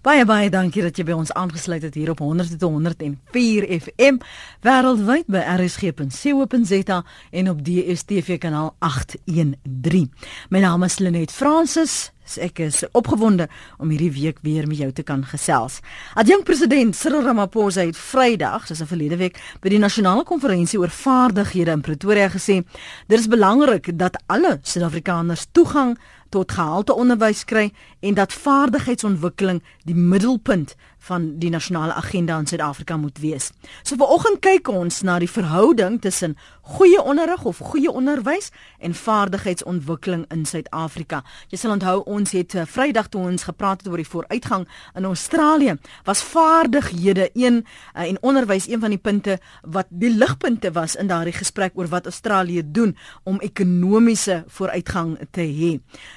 Baie baie dankie dat jy by ons aangesluit het hier op 100.104 FM wêreldwyd by rsg.co.za en op DStv kanaal 813. My naam is Lenet Fransis. Ek is opgewonde om hierdie week weer met jou te kan gesels. Adjunk president Cyril Ramaphosa het Vrydag, soos verlede week, by die nasionale konferensie oor vaardighede in Pretoria gesê: "Dit is belangrik dat alle Suid-Afrikaners toegang tot gehalte onderwys kry en dat vaardigheidsontwikkeling die middelpunt van die nasionale agenda in Suid-Afrika moet wees. So vanoggend kyk ons na die verhouding tussen goeie onderrig of goeie onderwys en vaardigheidsontwikkeling in Suid-Afrika. Jy sal onthou ons het uh, Vrydag toe ons gepraat het oor die vooruitgang in Australië, was vaardighede een uh, en onderwys een van die punte wat die ligpunte was in daardie gesprek oor wat Australië doen om ekonomiese vooruitgang te hê.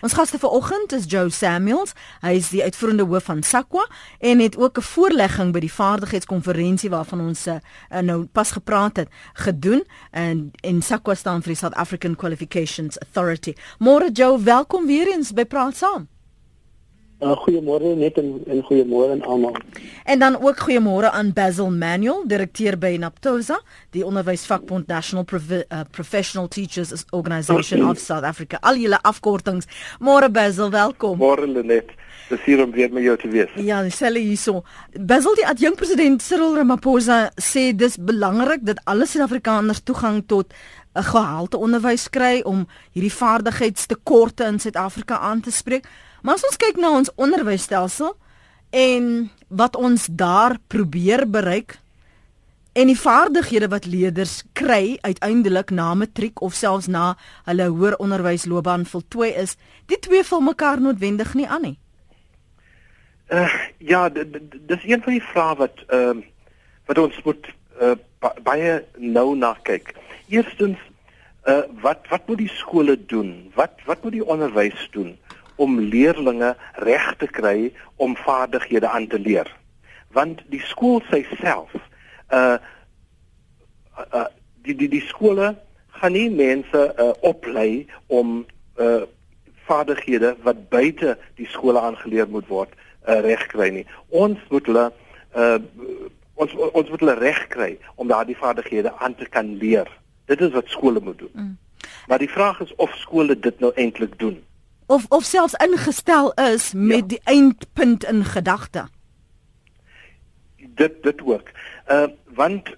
Ons gaste vanoggend is Joe Samuels. Hy is die uitvoerende hoof van SAQA en het ook ook 'n voorlegging by die vaardigheidskonferensie waarvan ons uh, nou pas gepraat het gedoen en en SAQA staan vir die South African Qualifications Authority. Môre Joe, welkom weer eens by Praat Saam. Uh, goeiemôre net en, en goeiemôre aan almal. En dan ook goeiemôre aan Basil Manuel, direkteur by Naptosa, die onderwysvakbond National Provi uh, Professional Teachers Organisation of South Africa. Al julle afkortings. Môre Basil, welkom. Môre Lenet. Dis hier om weer met jou te wees. Ja, selle hierso. Basil die adjunkt president Cyril Ramaphosa sê dis belangrik dat alle Suid-Afrikaners toegang tot 'n gehalte onderwys kry om hierdie vaardigheidstekorte in Suid-Afrika aan te spreek. Maar as ons kyk na ons onderwysstelsel en wat ons daar probeer bereik en die vaardighede wat leerders kry uiteindelik na matriek of selfs na hulle hoër onderwysloopbaan voltooi is, die twee vul mekaar noodwendig nie aan nie. Uh, ja, dis een van die vrae wat ehm uh, wat ons moet uh, baie nou na kyk. Eerstens, uh, wat wat moet die skole doen? Wat wat moet die onderwys doen om leerders reg te kry om vaardighede aan te leer? Want die skool self uh, uh die die die skole gaan nie mense uh, oplei om uh vaardighede wat buite die skole aangeleer moet word uh, reg kry nie. Ons moet hulle uh ons ons moet hulle reg kry om daardie vaardighede aan te kan leer. Dit is wat skole moet doen. Mm. Maar die vraag is of skole dit nou eintlik doen. Of of selfs ingestel is met ja. die eindpunt in gedagte. Dit dit ook. Uh want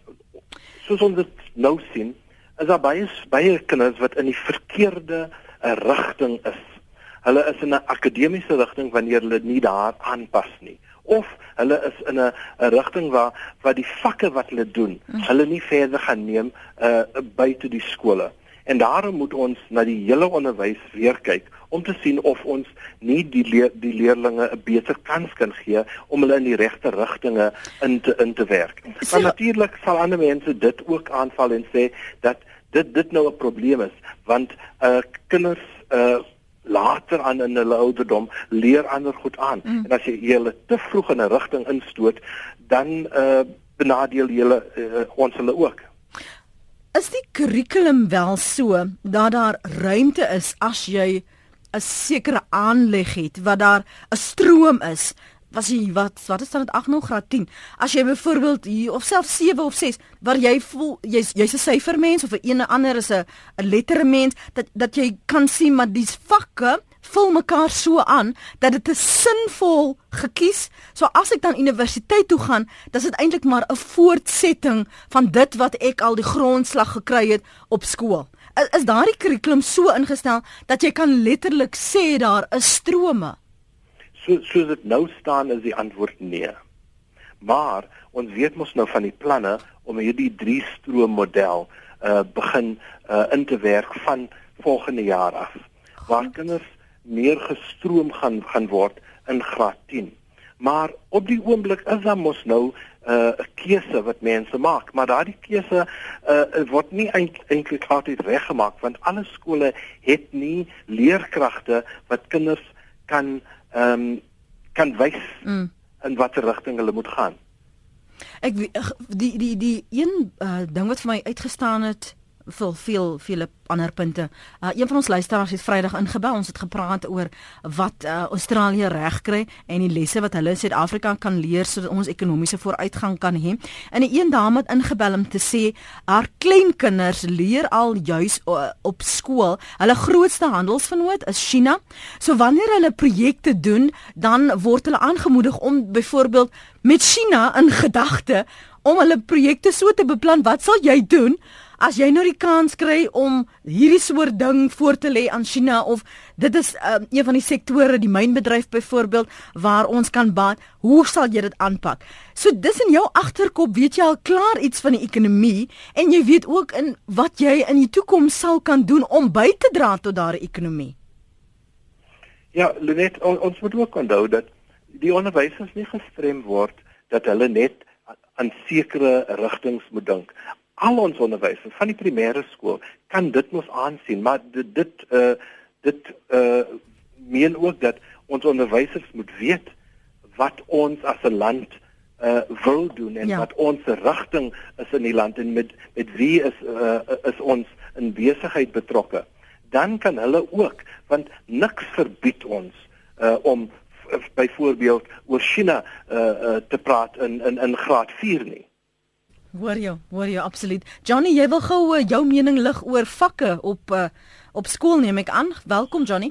soos ons dit nou sien, is daar baie baie kinders wat in die verkeerde uh, rigting is hulle is in 'n akademiese rigting wanneer hulle nie daar aanpas nie of hulle is in 'n 'n rigting waar wat die vakke wat hulle doen, mm. hulle nie verder gaan neem uh buite die skole. En daarom moet ons na die hele onderwys weer kyk om te sien of ons nie die leer, die leerdlinge 'n beter kans kan gee om hulle in die regte rigtinge in te in te werk. Maar natuurlik sal ander mense dit ook aanval en sê dat dit dit nou 'n probleem is want uh kinders uh later aan in hulle ouderdom leer ander goed aan. Mm. En as jy hulle te vroeg in 'n rigting instoot, dan uh benadeel jy hulle uh, ons hulle ook. Is die kurrikulum wel so dat daar ruimte is as jy 'n sekere aanleg het wat daar 'n stroom is was jy wat wat is dan dit 8 nog? Graad 10 as jy byvoorbeeld hier of self 7 of 6 waar jy voel jy's jy's 'n syfermens of 'n ene ander is 'n 'n lettermens dat dat jy kan sien maar dis vakke vul mekaar so aan dat dit 'n sinvol gekies. So as ek dan universiteit toe gaan dan is dit eintlik maar 'n voortsetting van dit wat ek al die grondslag gekry het op skool is, is daardie kurrikulum so ingestel dat jy kan letterlik sê daar is strome So soos dit nou staan is die antwoord nee. Maar ons weet mos nou van die planne om hierdie drie stroom model uh begin uh in te werk van volgende jaar af. Waar kinders meer gestroom gaan gaan word in graad 10. Maar op die oomblik is daar mos nou 'n uh, keuse wat mense maak, maar daardie keuse uh word nie eintlik altyd reggemaak want alle skole het nie leerkragte wat kinders kan ehm um, kan wys mm. in watter rigting hulle moet gaan. Ek die die die een uh, ding wat vir my uitgestaan het veel veel vele ander punte. Uh, een van ons luisteraars het Vrydag ingebel. Ons het gepraat oor wat uh, Australië reg kry en die lesse wat hulle in Suid-Afrika kan leer sodat ons ekonomiese vooruitgang kan hê. En 'n een dame het ingebel om te sê haar kleinkinders leer al juis uh, op skool. Hulle grootste handelsvernoot is China. So wanneer hulle projekte doen, dan word hulle aangemoedig om byvoorbeeld met China in gedagte om hulle projekte so te beplan. Wat sal jy doen? As jy nou die kans kry om hierdie soort ding voor te lê aan China of dit is um, een van die sektore die mynbedryf byvoorbeeld waar ons kan baat, hoe sal jy dit aanpak? So dis in jou agterkop weet jy al klaar iets van die ekonomie en jy weet ook in wat jy in die toekoms sal kan doen om by te dra tot daardie ekonomie. Ja, Lenet, on, ons moet ook onthou dat die onderwysers nie gestrem word dat hulle net aan sekere rigtings moet dink al ons onderwysers van die primêre skool kan dit mos aansien, maar dit dit uh dit uh meen ook dat ons onderwysers moet weet wat ons as 'n land uh wil doen en ja. wat ons rigting is in die land en met met wie is uh is ons in besigheid betrokke. Dan kan hulle ook want niks verbied ons uh om byvoorbeeld oor China uh, uh te praat in in in graad 4 nie. Hoor jy, hoor jy absoluut. Johnny, jy wil gou uh, jou mening lig oor vakke op uh, op skool neem ek aan. Welkom Johnny.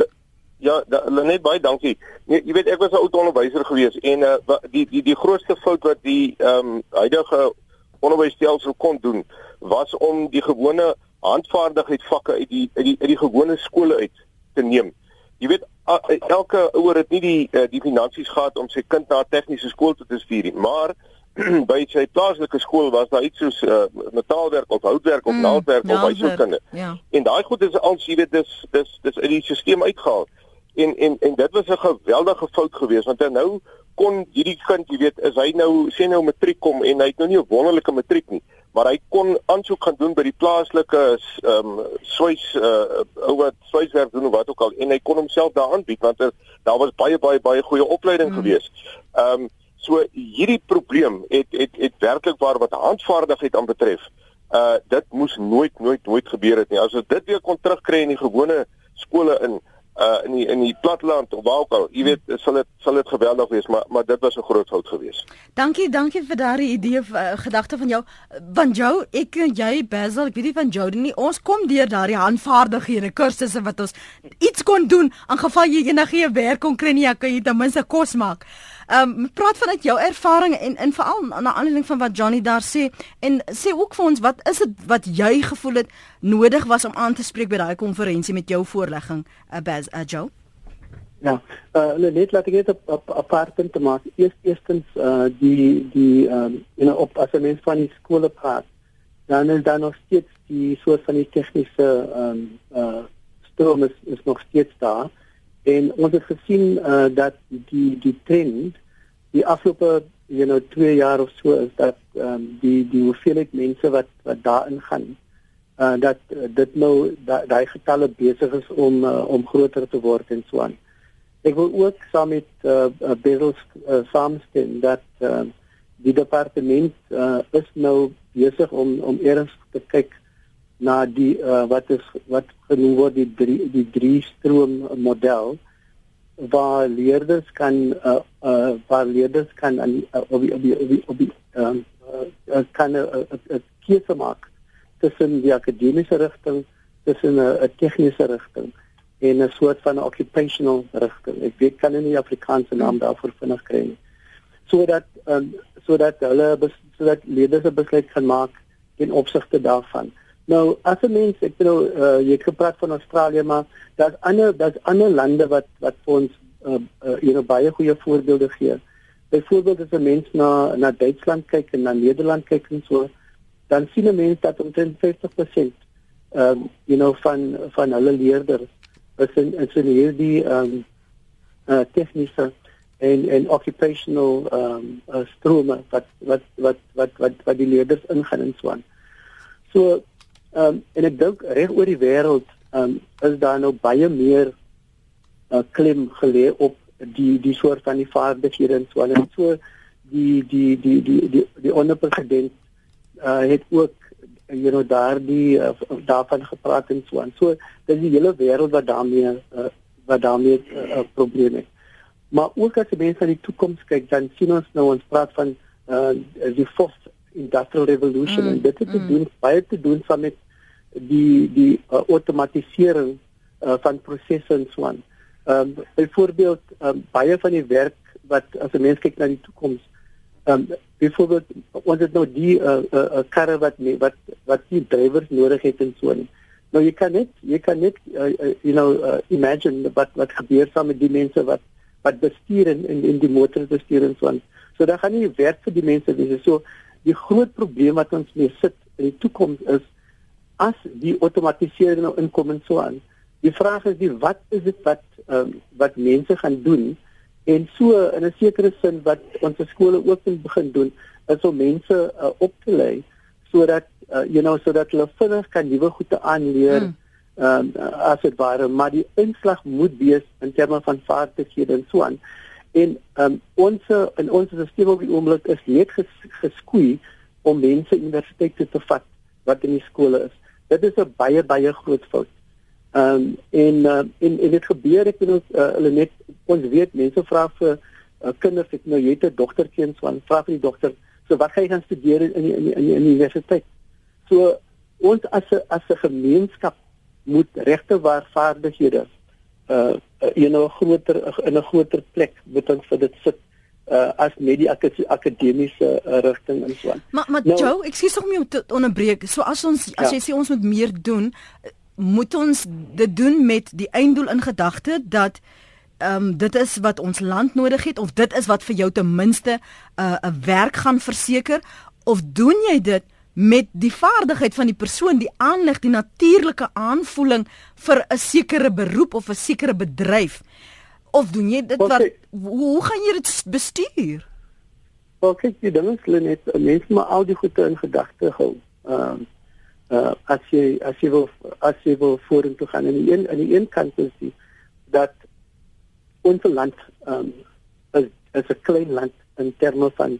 Ja, net baie dankie. Nee, jy weet ek was 'n oud onderwyser gewees en uh, die die die grootste fout wat die ehm um, huidige onderwysstelsel kon doen was om die gewone handvaardigheid vakke uit die uit die uit die gewone skole uit te neem. Jy weet elke ouer het nie die uh, die finansies gehad om sy kind na tegniese skool te stuur nie, maar by sy plaaslike skool was daar iets soos uh, metaalwerk of houtwerk of mm, naaldwerk of baie so kinders. Ja. En daai goed is al jy weet dis dis dis uit die stelsel uitgehaal. En en en dit was 'n geweldige fout geweest want nou kon hierdie kind, jy weet, is hy nou sê nou matriek kom en hy het nou nie 'n wonderlike matriek nie, maar hy kon aansoek gaan doen by die plaaslike ehm um, swys uh ou wat swyswerk doen of wat ook al en hy kon homself daar aanbied want er, daar was baie baie baie goeie opleiding mm. geweest. Ehm um, So hierdie probleem het het het werklik waar wat handvaardigheid aan betref. Uh dit moes nooit nooit nooit gebeur het nie. As ons dit weer kon terugkry in die gewone skole in uh in die in die platteland of waar ook al, jy weet, sal dit sal dit geweldig wees, maar maar dit was 'n groot fout geweest. Dankie, dankie vir daardie idee uh, gedagte van jou. Van jou, ek en jy Basil, ek weet nie van jou nie. Ons kom deur daardie handvaardighede kursusse wat ons iets kon doen in geval jy enige werk kon kry nie, kan jy ten minste kos maak. Ehm um, praat vanuit jou ervaring en en veral na aanleiding van wat Johnny daar sê en sê ook vir ons wat is dit wat jy gevoel het nodig was om aan te spreek by daai konferensie met jou voorlegging uh, Baz uh, Joe? Ja, uh, net laat ek net op op apart punt maak. Eerst eerstens uh, die die ehm um, you know op as mens van die skole praat, dan is daar nog steeds die soort van die tegniese ehm um, uh, stroom is, is nog steeds daar. En ons het gesien uh, dat die die trend die afgelope you know 2 jaar of so is dat um, die die hoeveelheid mense wat wat daarin gaan uh, dat uh, dit nou daai da getalle besig is om uh, om groter te word en so aan. Ek wil ook saam met uh, Bezos uh, saamstem dat uh, die departement uh, is nou besig om om eers te kyk na die uh, wat is wat genoem word die drie die drie stroom model waar leerders kan uh, uh, waar leerders kan aan uh, op die, op die, op die, op die, um, uh, kan 'n uh, uh, keuse maak tussen die akademiese rigting tussen 'n uh, tegniese rigting en 'n soort van occupational rigting. Ek weet kan nie die Afrikaanse naam daarvoor vinnig kry nie. Sodat um, sodat hulle sodat leerders 'n besluit kan maak in opsigte daarvan Nou as 'n mens ek bedoel uh, jy het gepraat van Australië maar daar's ander daar's ander lande wat wat vir ons uh, uh, hier baie goeie voorbeelde gee. Byvoorbeeld as 'n mens na na Duitsland kyk en na Nederland kyk en so dan sien 'n mens dat omtrent 50% ehm um, you know van van hulle leerders is in is in hierdie ehm um, uh, tegniese en en occupational ehm um, uh, strome wat wat wat wat wat wat die leerders ingaan en so aan. So Ehm um, en ek dink reg oor die wêreld ehm um, is daar nou baie meer uh, klim gelê op die die soort van die vaardighede en so en so die die die die die die onderpresident uh, het ook you know daardie uh, daarvan gepraat en so aan. So dis die hele wêreld wat daarmee uh, wat daarmee 'n uh, probleem het. Maar ook as jy mens aan die toekoms kyk, dan sien ons nou ons praat van uh, die fourth industrial revolution mm, en dit het te mm. doen baie te doen van met die die uh, outomatisering uh, van prosesse en so aan. Ehm um, byvoorbeeld um, baie van die werk wat as 'n mens kyk na die toekoms ehm um, byvoorbeeld ons het nou die 'n uh, uh, uh, karre wat nie, wat wat die drywers nodig het en so aan. Nou jy kan net jy kan net uh, uh, you know uh, imagine wat wat gebeur saam met die mense wat wat bestuur en in in die motor bestuur en so aan. So dan gaan nie werk vir die mense wees. So die groot probleem wat ons mee sit in die toekoms is as die outomatisering nou inkom en so aan. Die vraag is die wat is dit wat um, wat mense gaan doen en so in 'n sekere sin wat ons skole ook moet begin doen is om mense uh, op te lei sodat uh, you know sodat hulle vinnig kan nuwe goede aanleer hmm. ehm um, as dit ware maar die inslag moet wees in terme van vaardighede en so aan. En ehm um, ons in ons stelsel op die oomblik is net ges, geskoei om mense universiteit te vat wat in die skole is. Dit is 'n baie baie groot fout. Ehm um, en uh, en en dit gebeur ek weet uh, hulle net ons weet mense vra vir uh, kinders ek nou jy het 'n dogtertjie en so aan vra vir die dogter so wat gaan jy gaan studeer in in in in die universiteit. So ons as 'n as 'n gemeenskap moet regte waar vaardighede uh in 'n groter in 'n groter plek moet ons vir dit sit uh as net die akademiese uh, rigting en so aan. Maar maar nou, Joe, ek sê sommer om jou te onderbreek. So as ons as ja. jy sê ons moet meer doen, moet ons dit doen met die einddoel in gedagte dat ehm um, dit is wat ons land nodig het of dit is wat vir jou ten minste 'n uh, werk gaan verseker of doen jy dit met die vaardigheid van die persoon die aanleg die natuurlike aanvoeling vir 'n sekere beroep of 'n sekere bedryf of doen jy dit wat hoe, hoe gaan jy dit bestuur? Wel kyk jy dan is net mense maar al die goede in gedagte hou. Ehm um, uh, as jy as jy wil as jy wil vorentoe gaan en een aan die een kant is die dat ons land um, is is 'n klein land in terme van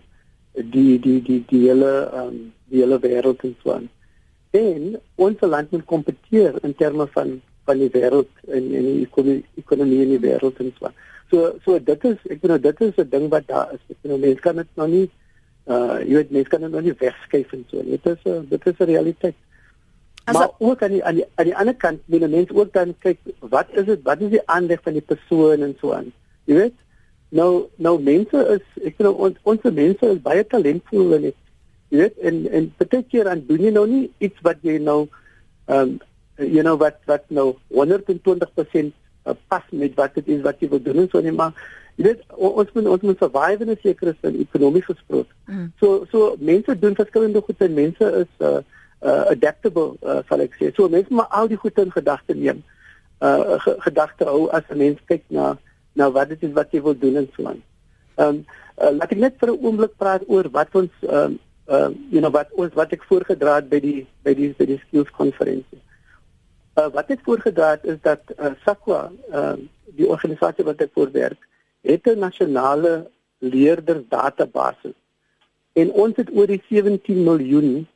die die die die hele um, die hele wêreld en so aan. En ons land moet kompeteer in terme van van die wêreld en en die ekonomie, ekonomie in die wêreld en so. So so dit is ek bedoel dit is 'n ding wat daar is. Ek bedoel mense kan dit nog nie uh jy weet mense kan dit nog nie wegskuif en so. Dit is 'n dit is 'n realiteit. As maar ook aan die aan die aan die ander kant wil mense ook dan kyk wat is dit wat is die aanleg van die persoon en so aan. Jy weet? Nou nou mense is ek weet ons ons mense is baie talentvol en jy weet en en baie keer dan doen jy nou nie iets wat jy nou ehm um, you know wat wat nou 120% uh, pas met wat dit is wat jy wil doen so net maar jy weet ons moet ons moet survive in 'n sekere sin ekonomies gesproke. Mm. So so mense doen verskillende goed en mense is uh uh, adaptable uh, sal ek sê. So mense moet al die goed in gedagte neem. Uh gedagte hou as 'n mens kyk na na wat dit is wat jy wil doen en so aan. Ehm um, uh, laat ek net vir 'n oomblik praat oor wat ons ehm um, ehm um, you know wat ons wat ek voorgedra het by die by die by die skills konferensie. Uh wat het is dat uh, SAQA ehm uh, die organisasie wat ek voorwerk het 'n nasionale leerder database en ons het oor die 17 miljoen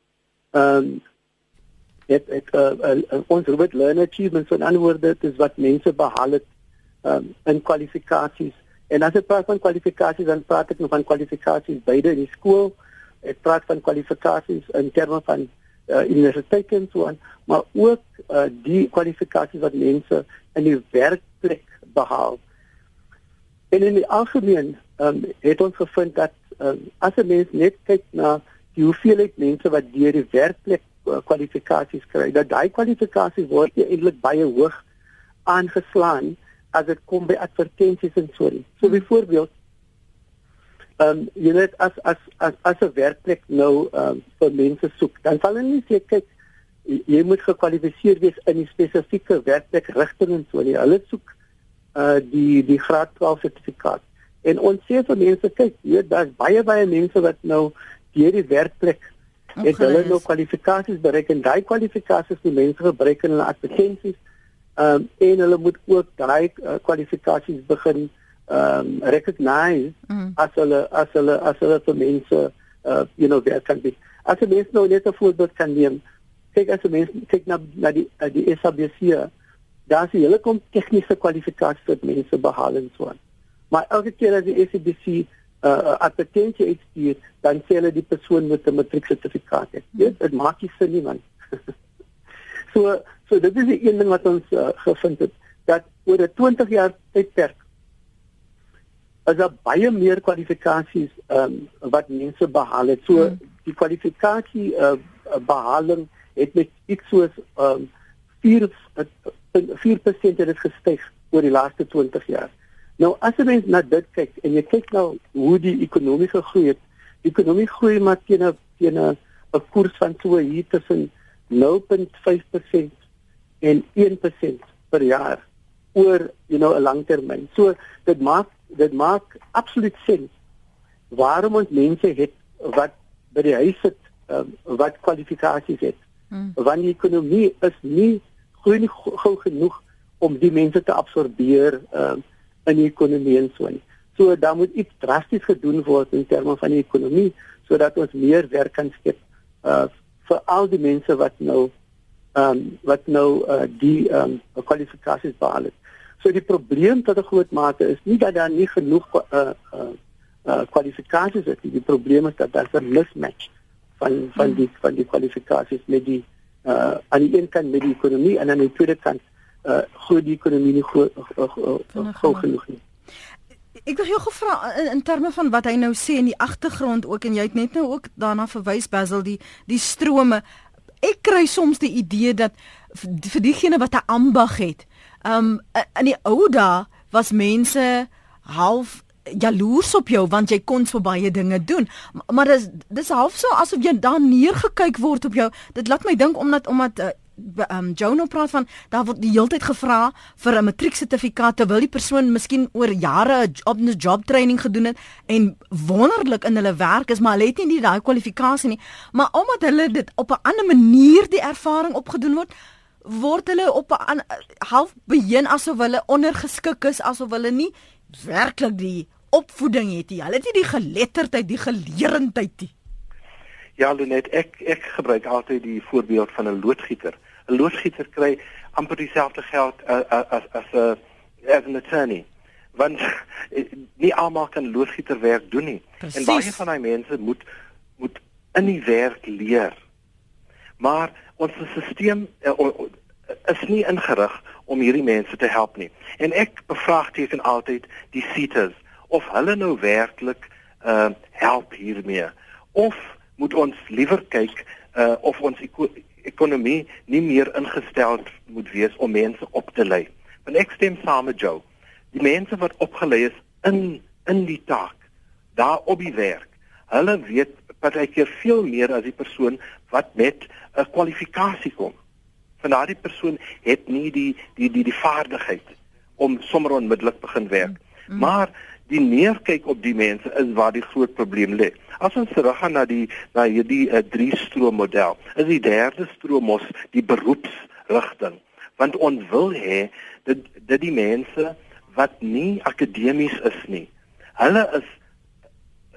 ehm um, het ek uh, uh, ons Robert Learner Achievements van ander dit is wat mense behaal het ehm um, in kwalifikasies. En as ek praat van kwalifikasies dan praat ek nog van kwalifikasies beide in die skool ek praat van kwalifikasies in terme van uh, universiteit en so aan maar ook uh, die kwalifikasies wat mense in die werkplek behaal en in die algemeen um, het ons gevind dat um, as 'n mens net kyk na die hoeveelheid mense wat deur die werkplek uh, kwalifikasies kry, dat daai kwalifikasies word eintlik baie hoog aangeslaan as dit kom by advertensies en so. So hmm. byvoorbeeld ehm um, jy weet as as as as 'n werkplek nou ehm um, vir mense soek, dan sal hulle nie sê kyk jy moet gekwalifiseer wees in 'n spesifieke werkplek rigting en so nie. Hulle soek uh die die graad 12 sertifikaat. En ons sê vir mense kyk, jy weet daar's baie baie mense wat nou deur die werkplek het okay. hulle nou kwalifikasies bereik en daai kwalifikasies die mense gebruik in hulle advertensies ehm um, en hulle moet ook daai uh, kwalifikasies begin um, recognize mm. as hulle as hulle as hulle vir mense uh you know werk kan doen. As jy mens nou net 'n voorbeeld kan neem kyk as 'n mens kyk na na die uh, die SABC, daar is 'n hele kom tegniese kwalifikasies wat mense behaal en so aan. Maar elke keer as die SABC 'n uh, advertensie uitstuur, dan sê hulle die persoon moet 'n matrieksertifikaat hê. Dit dit maak nie sin nie man. so so dit is die een ding wat ons uh, gevind het dat oor 'n 20 jaar tydperk is daar baie meer kwalifikasies ehm um, wat mense behaal het. So hmm. die kwalifikasie uh, behaling het met iets soos ehm um, 4 4% het dit gestyg oor die laaste 20 jaar. Nou as jy mens na dit kyk en jy kyk nou hoe die ekonomie gegroei het, die ekonomie groei maar teen 'n teen 'n 'n koers van so hier tussen 0.5% en 1% per jaar oor you know 'n langtermyn. So dit maak dit maak absoluut sin waarom ons mense het wat by die huis sit um, wat kwalifikasies het. Hmm. Want die ekonomie is nie groei nie gou genoeg om die mense te absorbeer um, in die ekonomie en so nie. So daar moet iets drasties gedoen word in terme van die ekonomie sodat ons meer werk kan skep uh, vir al die mense wat nou ehm um, wat nou uh, die ehm um, kwalifikasies behaal het. So die probleem tot 'n groot mate is nie dat daar nie genoeg uh uh, uh kwalifikasies is nie. Die probleem is dat daar 'n mismatch van van die van die kwalifikasies met die uh aan die een kant met die ekonomie en aan die tweede kant uh groei die ekonomie nie groot gou genoeg nie. Ek wil jou gevra in, in terme van wat hy nou sê in die agtergrond ook en jy het net nou ook daarna verwys Basil die die strome. Ek kry soms die idee dat vir diegene wat 'n ambag het, Um in die ou dae was mense half jaloers op jou want jy kon so baie dinge doen. Maar dis dis half so asof jy dan neergekyk word op jou. Dit laat my dink omdat omdat uh, um Jono praat van daar word die heeltyd gevra vir 'n matrieksertifikaat terwyl die persoon miskien oor jare 'n job, job training gedoen het en wonderlik in hulle werk is maar hulle het nie die daai kwalifikasie nie maar omdat hulle dit op 'n ander manier die ervaring opgedoen word word hulle op 'n half beheen asof hulle ondergeskik is asof hulle nie werklik die opvoeding het nie. Hulle het nie die geletterdheid, die geleerendheid nie. Ja, Lenet, ek ek gebruik altyd die voorbeeld van 'n loodgieter. 'n Loodgieter kry amper dieselfde geld as as as 'n as 'n attorney. Want nie almal kan loodgieterwerk doen nie. Precies. En baie van daai mense moet moet in die werk leer. Maar ons stelsel is nie ingerig om hierdie mense te help nie. En ek bevraagteken altyd die CETAs of hulle nou werklik uh help hiermee of moet ons liewer kyk uh of ons eko ekonomie nie meer ingestel moet wees om mense op te lei. Want ek stem saam met Joe. Die mense wat opgelei is in in die taak daar op die werk. Hulle weet partykeer veel meer as die persoon wat met 'n kwalifikasie kom van daardie persoon het nie die die die die vaardigheid om sommer onmiddellik begin werk. Mm. Maar die neerkyk op die mense is waar die groot probleem lê. As ons teruggaan na die na hierdie uh, drie stroom model, is die derde stroom mos die beroepsrigting. Want ons wil hê dat dat die mense wat nie akademies is nie, hulle is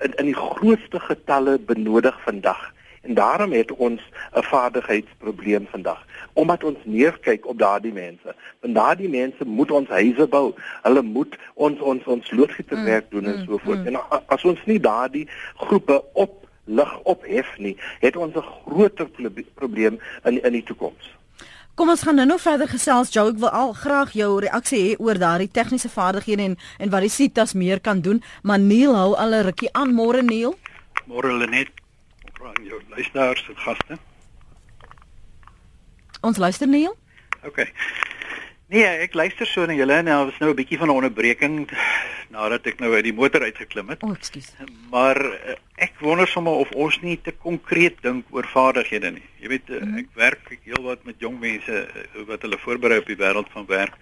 in, in die grootste getalle benodig vandag. En daarom het ons 'n vaardigheidsprobleem vandag omdat ons neerkyk op daardie mense. Want daardie mense moet ons huise bou. Hulle moet ons ons ons loodgieterwerk doen en mm, so voort. Mm. En as ons nie daardie groepe op lig ophef nie, het ons 'n groter probleem in in die toekoms. Kom ons gaan nou nog verder gesels. Jo, ek wil al graag jou reaksie hê oor daardie tegniese vaardighede en en wat die sitas meer kan doen. Maar Neil hou al 'n rukkie aan môre Neil. Môre Lenet. Aan jou luisteraars en gaste. Ons luister Neil. OK. Nee, ek luister so na julle en nou was nou 'n bietjie van 'n onderbreking nadat ek nou uit die motor uitgeklim het. O, oh, ekskuus. Maar eh, ek wonder sommer of ons nie te konkreet dink oor vaardighede nie. Jy weet, mm -hmm. ek werk heelwat met jong mense eh, wat hulle voorberei op die wêreld van werk.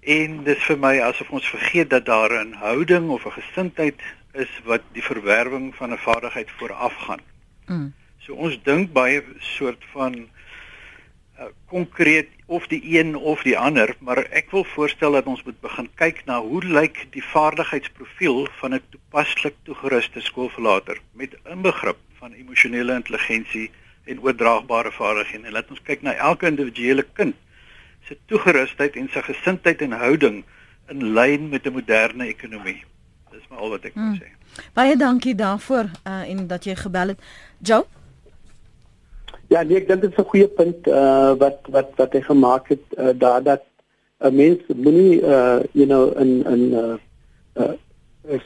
En dit is vir my asof ons vergeet dat daar 'n houding of 'n gesindheid is wat die verwerwing van 'n vaardigheid vooraf gaan. Mm. So ons dink baie soort van Eh, konkreet of die een of die ander, maar ek wil voorstel dat ons moet begin kyk na hoe lyk die vaardigheidsprofiel van 'n toepaslik toegeruste skoolverlater met inbegrip van emosionele intelligensie, en oordraagbare vaardighede. Laat ons kyk na elke individuele kind se toegerusdheid en sy gesindheid en houding in lyn met 'n moderne ekonomie. Dis maar al wat ek wil sê. Baie dankie daarvoor uh, en dat jy gebel het. Joe Ja, nee, ek dink dit is 'n goeie punt uh wat wat wat hy gemaak het uh, daar dat 'n mens moenie uh you know in in uh, uh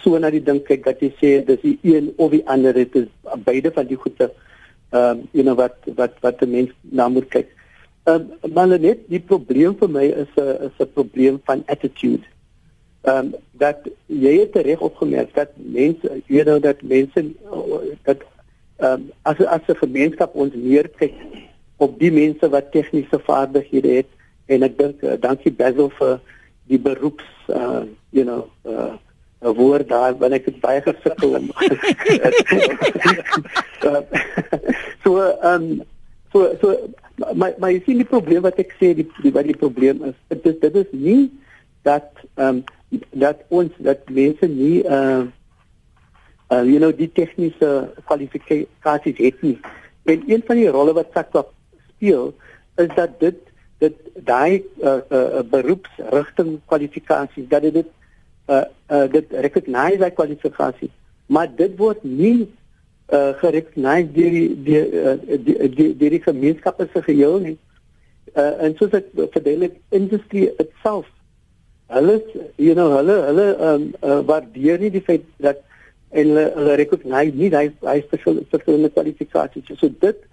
so na die ding kyk dat jy sê dis die een of die ander dit is beide van die goede ehm um, you know wat wat wat 'n mens na moet kyk. Ehm um, maar net die probleem vir my is 'n is 'n probleem van attitude. Ehm um, dat jy het reg opgemerk dat mense you know dat mense dat ehm um, as as 'n gemeenskap ons meer kyk op die mense wat tegniese vaardighede het en ek dink uh, dankie Basil vir die beroeps uh you know uh 'n woord daar wanneer ek dit baie gesukkel om so ehm um, so so my my sien die probleem wat ek sê die, die wat die probleem is dit is dit is nie dat ehm um, dat ons dat mense nie uh, uh, you know die tegniese kwalifikasies het nie. En een van die rolle wat SACPA speel is dat dit dit daai uh, uh, beroepsrigting kwalifikasies dat dit uh, uh dit recognize daai kwalifikasie maar dit word nie uh gerecognize deur die die uh, die die, die, die gemeenskap as geheel nie. Uh en soos ek verduidelik industry itself hulle you know hulle hulle um uh, waardeer nie die feit dat en hulle, hulle recognize nie daai daai verskillende kwalifikasies so dit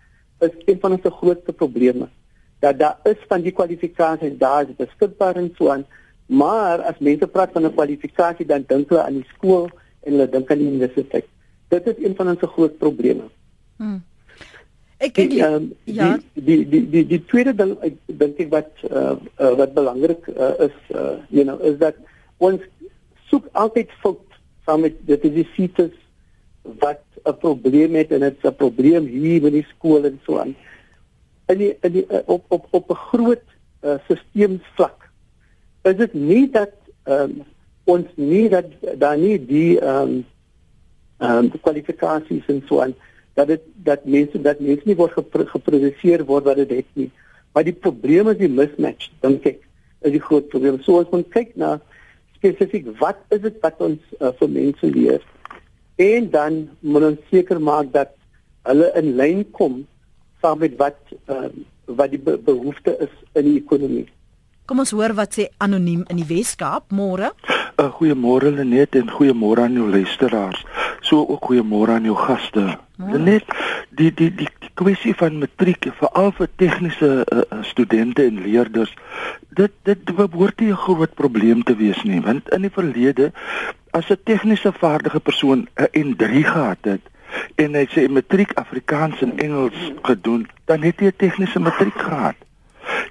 is een van ons grootste probleme dat daar is van die kwalifikasies daar is beskikbaar en so aan Maar as mense praat van 'n kwalifikasie dan dink hulle aan die skool en hulle dink aan die universiteit. Dit is een van ons groot probleme. Hmm. Ek die, um, ja. Die die die die tweede ding ek dink ek wat uh, uh, wat belangrik uh, is uh, you know is dat ons soek altyd fout van met dit is die sites wat 'n probleem het en dit's 'n probleem hier by die skool en so aan. In die in die op op op 'n groot uh, stelselsvlak is dit nie dat um, ons nie dat daar nie die ehm um, ehm um, kwalifikasies en so aan dat dit dat mense dat mense nie word gepro geproduseer word wat dit het nie. Maar die probleem is die mismatch dink ek is die groot probleem. So as ons kyk na spesifiek wat is dit wat ons uh, vir mense leer en dan moet ons seker maak dat hulle in lyn kom saam met wat uh, wat die be behoefte is in die ekonomie. Kom ons hoor wat sê anoniem in die Weskaap. Môre. 'n uh, Goeiemôre Lenet en goeiemôre aan jou luisteraars. So ook goeiemôre aan jou gaste. Lenet, die die die, die kwessie van matriek veral vir tegniese uh, studente en leerders, dit dit behoort nie 'n groot probleem te wees nie, want in die verlede as 'n tegniese vaardige persoon 'n N3 gehad het en hy sê matriek Afrikaans en Engels gedoen, dan het hy 'n tegniese matriek gehad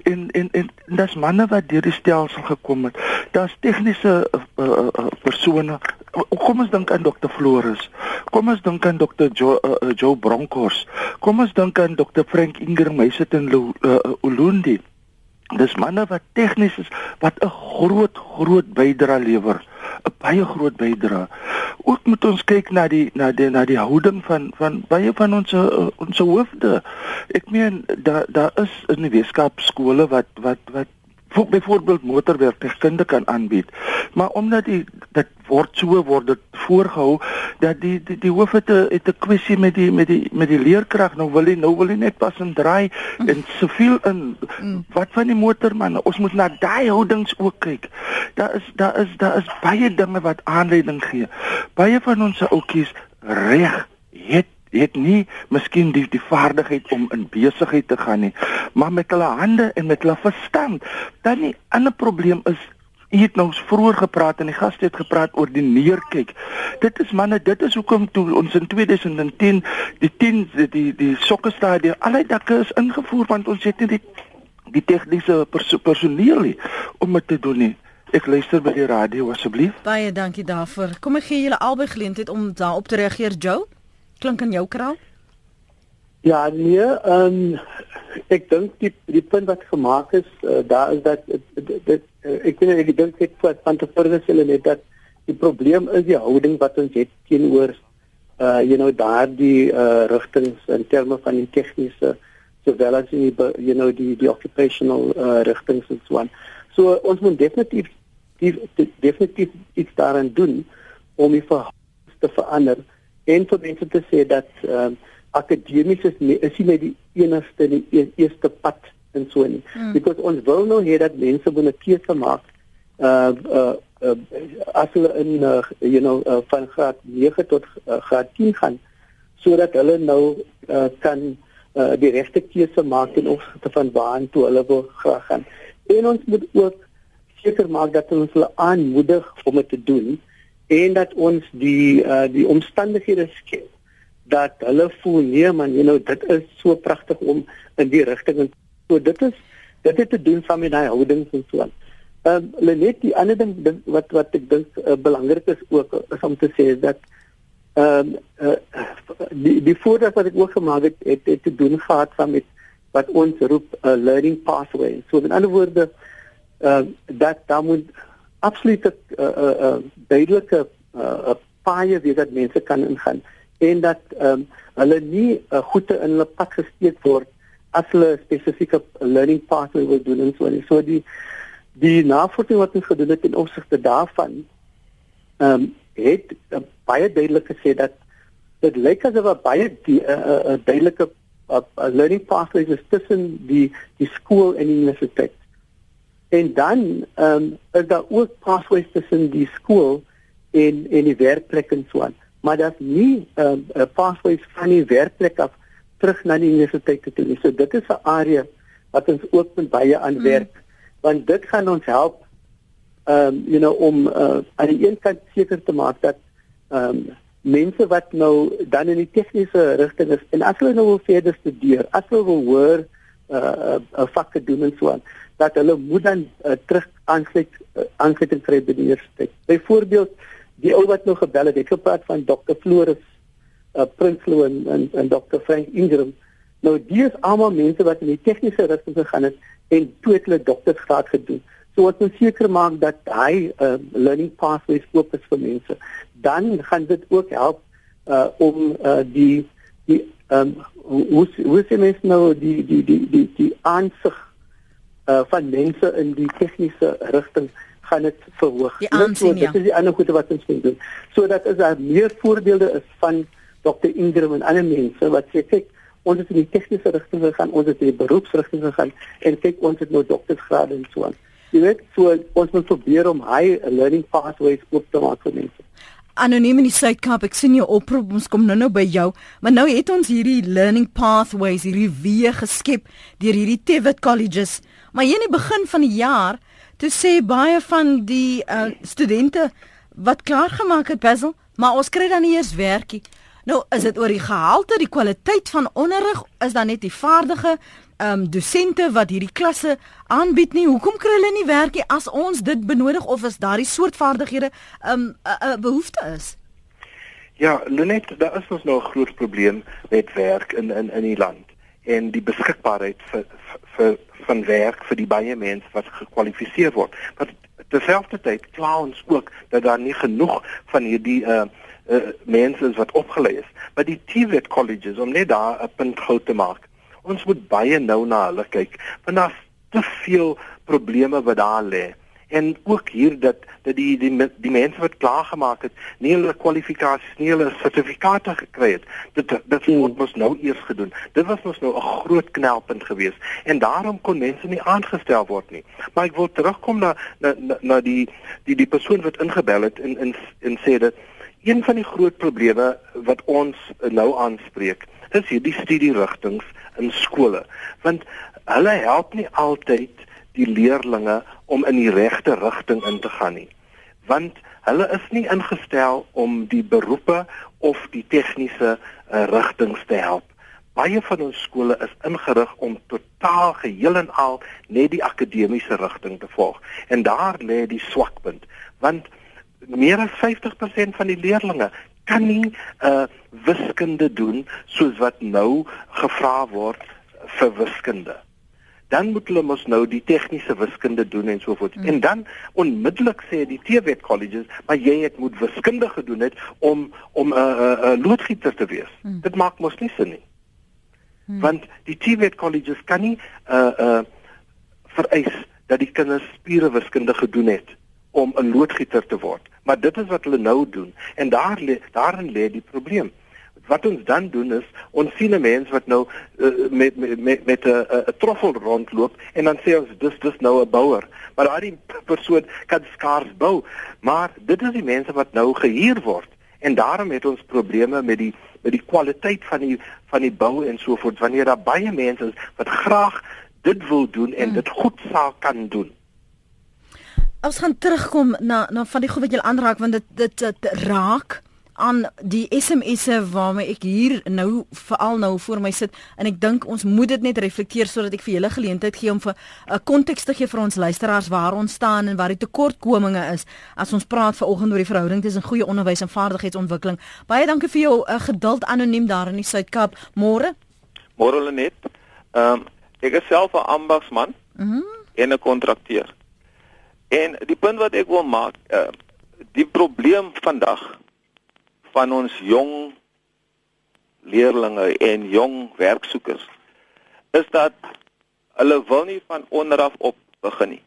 en en en dis manne wat deur die stelsel gekom het. Daar's tegniese uh, uh, persone. Kom ons dink aan Dr. Floris. Kom ons dink aan Dr. Jo, uh, Joe Bronkos. Kom ons dink aan Dr. Frank Ingram, hy sit in uh, uh, Ulundi. Dis manne wat tegnies is wat 'n groot groot bydrae lewer. 'n baie groot bydrae. Ook moet ons kyk na die na die na die houding van van baie van ons ons hoofde. Ek meen daar daar is in die wetenskap skole wat wat wat byvoorbeeld motorwerktuigkunde kan aanbied. Maar omdat die dit word so word dit voorgehou dat die die, die hoof het 'n het 'n kwessie met die met die met die leerkrag nou wil hy nou wil hy net pas en draai mm. en soveel in mm. wat van die motorman ons moet na daai houdings ook kyk. Daar is daar is daar is baie dinge wat aanleiding gee. Baie van ons ouetjies reg het het nie miskien die die vaardigheid om in besigheid te gaan nie, maar met hulle hande en met hulle verstand. Dan 'n ander probleem is Jy het nou vroeër gepraat en die gaste het gepraat oor die neerkyk. Dit is manne, dit is hoekom toe ons in 2010 die 10 die die, die sokkestadie al die dakke is ingevoer want ons het nie die die tegniese perso personeel nie om dit te doen nie. Ek luister by die radio asseblief. Baie dankie daarvoor. Kom ek gee julle albei geleentheid om daarop te reageer, Joe klink in jou kraal? Ja, nee, um, ek dink die die punt wat gemaak is, uh, daar is dat dit uh, ek weet ek dink ek wat van te voorgestel het dat die probleem is die houding wat ons het teenoor uh you know daardie uh rigtings in terme van die tegniese sowel as die you know die die occupational uh rigtings en so aan. So ons moet definitief die, die, definitief iets daaraan doen om die verhoudings te verander en vir mense te sê dat ehm uh, akademies is nie is nie die enigste die e eerste pad en so nie. Hmm. Because ons wil nou hê dat mense moet 'n keuse maak uh uh, uh as hulle in uh, you know uh, van graad 9 tot uh, graad 10 gaan sodat hulle nou uh, kan uh, die regte keuse maak in opsigte van waar toe hulle wil graag gaan. En ons moet ook seker maak dat ons hulle aanmoedig om dit te doen en dat ons die uh, die omstandighede skep dat hulle voel nee man you know dit is so pragtig om in die rigting so dit is dit het te doen van met daai houdings en so aan. Ehm um, net die ander ding wat wat ek dink uh, belangrik is ook is om te sê is dat ehm um, uh, die die voordeel wat ek ook gemaak het het, het te doen gehad van met wat ons roep 'n uh, learning pathway. So in ander woorde uh, dat dan moet absolute 'n uh, uh, uh, duidelike uh, paie wie dat mense kan ingaan en dat um, hulle nie uh, goede in hulle pad gesteek word as hulle spesifieke learning pathway wil doen en so en so die die navorsing wat ons gedoen het in opsigte daarvan ehm um, het uh, baie duidelik gesê dat dit lyk asof baie die 'n uh, uh, duidelike uh, learning pathway is tussen die die skool en die universiteit en dan ehm um, is daar ook pathways tussen die skool en en die werkplek en so aan maar dat nie ehm uh, pathways van die werkplek af terug na die universiteit toe nie. So dit is 'n area wat ons ook met baie aan werk mm. want dit gaan ons help ehm um, you know om uh, aan die een kant seker te maak dat ehm um, mense wat nou dan in die tegniese rigting is en as hulle nou wil verder studeer, as hulle wil hoor uh, uh, vakke doen en so aan dat hulle moet dan uh, terug aansluit uh, aansluiting kry by die universiteit. Byvoorbeeld die ou wat nou gebel het, ek gepraat van Dr. Floris uh, Prinsloo en, en en Dr. Frank Ingram. Nou die is almal mense wat in die tegniese rigting gegaan het en toe het hulle doktorsgraad gedoen. So wat ons seker maak dat hy uh, learning pathways oop is vir mense. Dan gaan dit ook help uh, om uh, die die ehm um, hoe hoe sien mens nou die die die die die aansig uh, van mense in die tegniese rigting gaan dit verhoog. Die aansien, ja. Dit is die ander goede wat ons moet doen. Sodat as daar meer voorbeelde is van Dr. Ingram en ander mense wat sê kyk ons het in die tegniese rigting gegaan, ons het in die beroepsrigting gegaan en kyk ons het nou doktorsgrade en so aan. Jy weet, so ons moet probeer om high learning pathways oop te maak vir mense. Anoniem in die Suid-Kaap, ek sien jou oproep, ons kom nou-nou by jou, maar nou het ons hierdie learning pathways, hierdie weë geskep deur hierdie TVET colleges. Maar hier in die begin van die jaar toe sê baie van die uh, studente wat klaar gemaak het Basil, maar ons kry dan nie eers werkie. Nou, is dit oor die gehalte, die kwaliteit van onderrig, is dan net die vaardige um, dosente wat hierdie klasse aanbied nie. Hoekom kry hulle nie werkie as ons dit benodig of is daardie soort vaardighede ehm um, 'n uh, uh, behoefte is? Ja, Lenet, daar is ons nou 'n groot probleem met werk in in in die land en die beskikbaarheid vir vir van werk vir die baie mense wat gekwalifiseer word. Maar terselfdertyd kla ons ook dat daar nie genoeg van hierdie uh uh mense is wat opgelei is. Maar die TVET colleges om net daar 'n punt gou te maak. Ons moet baie nou na hulle kyk want daar's te veel probleme wat daar lê. En ook hier dat dat die die die mense wat klaar gemaak het nie hulle kwalifikasies nie hulle sertifikate gekry het dit dit moet hmm. mos nou eers gedoen. Dit was mos nou 'n groot knelpunt geweest. En daarom kon mense nie aangestel word nie. Maar ek wil terugkom na na na, na die die die persoon wat ingebel het en en en sê dat een van die groot probleme wat ons nou aanspreek is hierdie studierigtinge in skole want hulle help nie altyd die leerdlinge om in die regte rigting in te gaan nie. Want hulle is nie ingestel om die beroepe of die tegniese uh, rigtings te help. Baie van ons skole is ingerig om totaal geheel en al net die akademiese rigting te volg. En daar lê die swakpunt, want meer as 50% van die leerdlinge kan nie uh wiskunde doen soos wat nou gevra word vir wiskunde. dan moet hulle mos nou die tegniese wiskunde doen en so voort. Mm. En dan onmiddellik sê die TVET colleges, maar jy het moet wiskunde gedoen het om om 'n uh, 'n uh, uh, loodgieter te wees. Mm. Dit maak mos nie sin nie. Mm. Want die TVET colleges kan nie uh uh vereis dat die kinders spiere wiskunde gedoen het om 'n loodgieter te word. Maar dit is wat hulle nou doen. En daar lê daarin lê die probleem. Wat ons dan doen is ons sien 'n mens wat nou uh, met met met 'n 'n troffel rondloop en dan sê ons dis dis nou 'n bouer maar daai persoon kan skaars bou. Maar dit is die mense wat nou gehuur word. En daarom het ons probleme met die met die kwaliteit van die van die bou en so voort wanneer daar baie mense is wat graag dit wil doen en hmm. dit goed sou kan doen Ons gaan terugkom na na van die goed wat jy aanraak want dit dit, dit raak aan die SMS'e waarmee ek hier nou veral nou voor my sit en ek dink ons moet dit net reflekteer sodat ek vir julle geleentheid gee om vir 'n uh, konteks te gee vir ons luisteraars waar ons staan en waar die tekortkominge is as ons praat vanoggend oor die verhouding tussen goeie onderwys en vaardigheidsontwikkeling. Baie dankie vir jou uh, geduld anoniem daar in die Suid-Kaap. Môre. Môre Lenet. Ehm um, ek is self 'n ambagsman. Mm en 'n kontrakteur. En die punt wat ek wil maak, uh, die probleem vandag van ons jong leerlinge en jong werksoekers is dat hulle wil nie van onderaf op begin nie.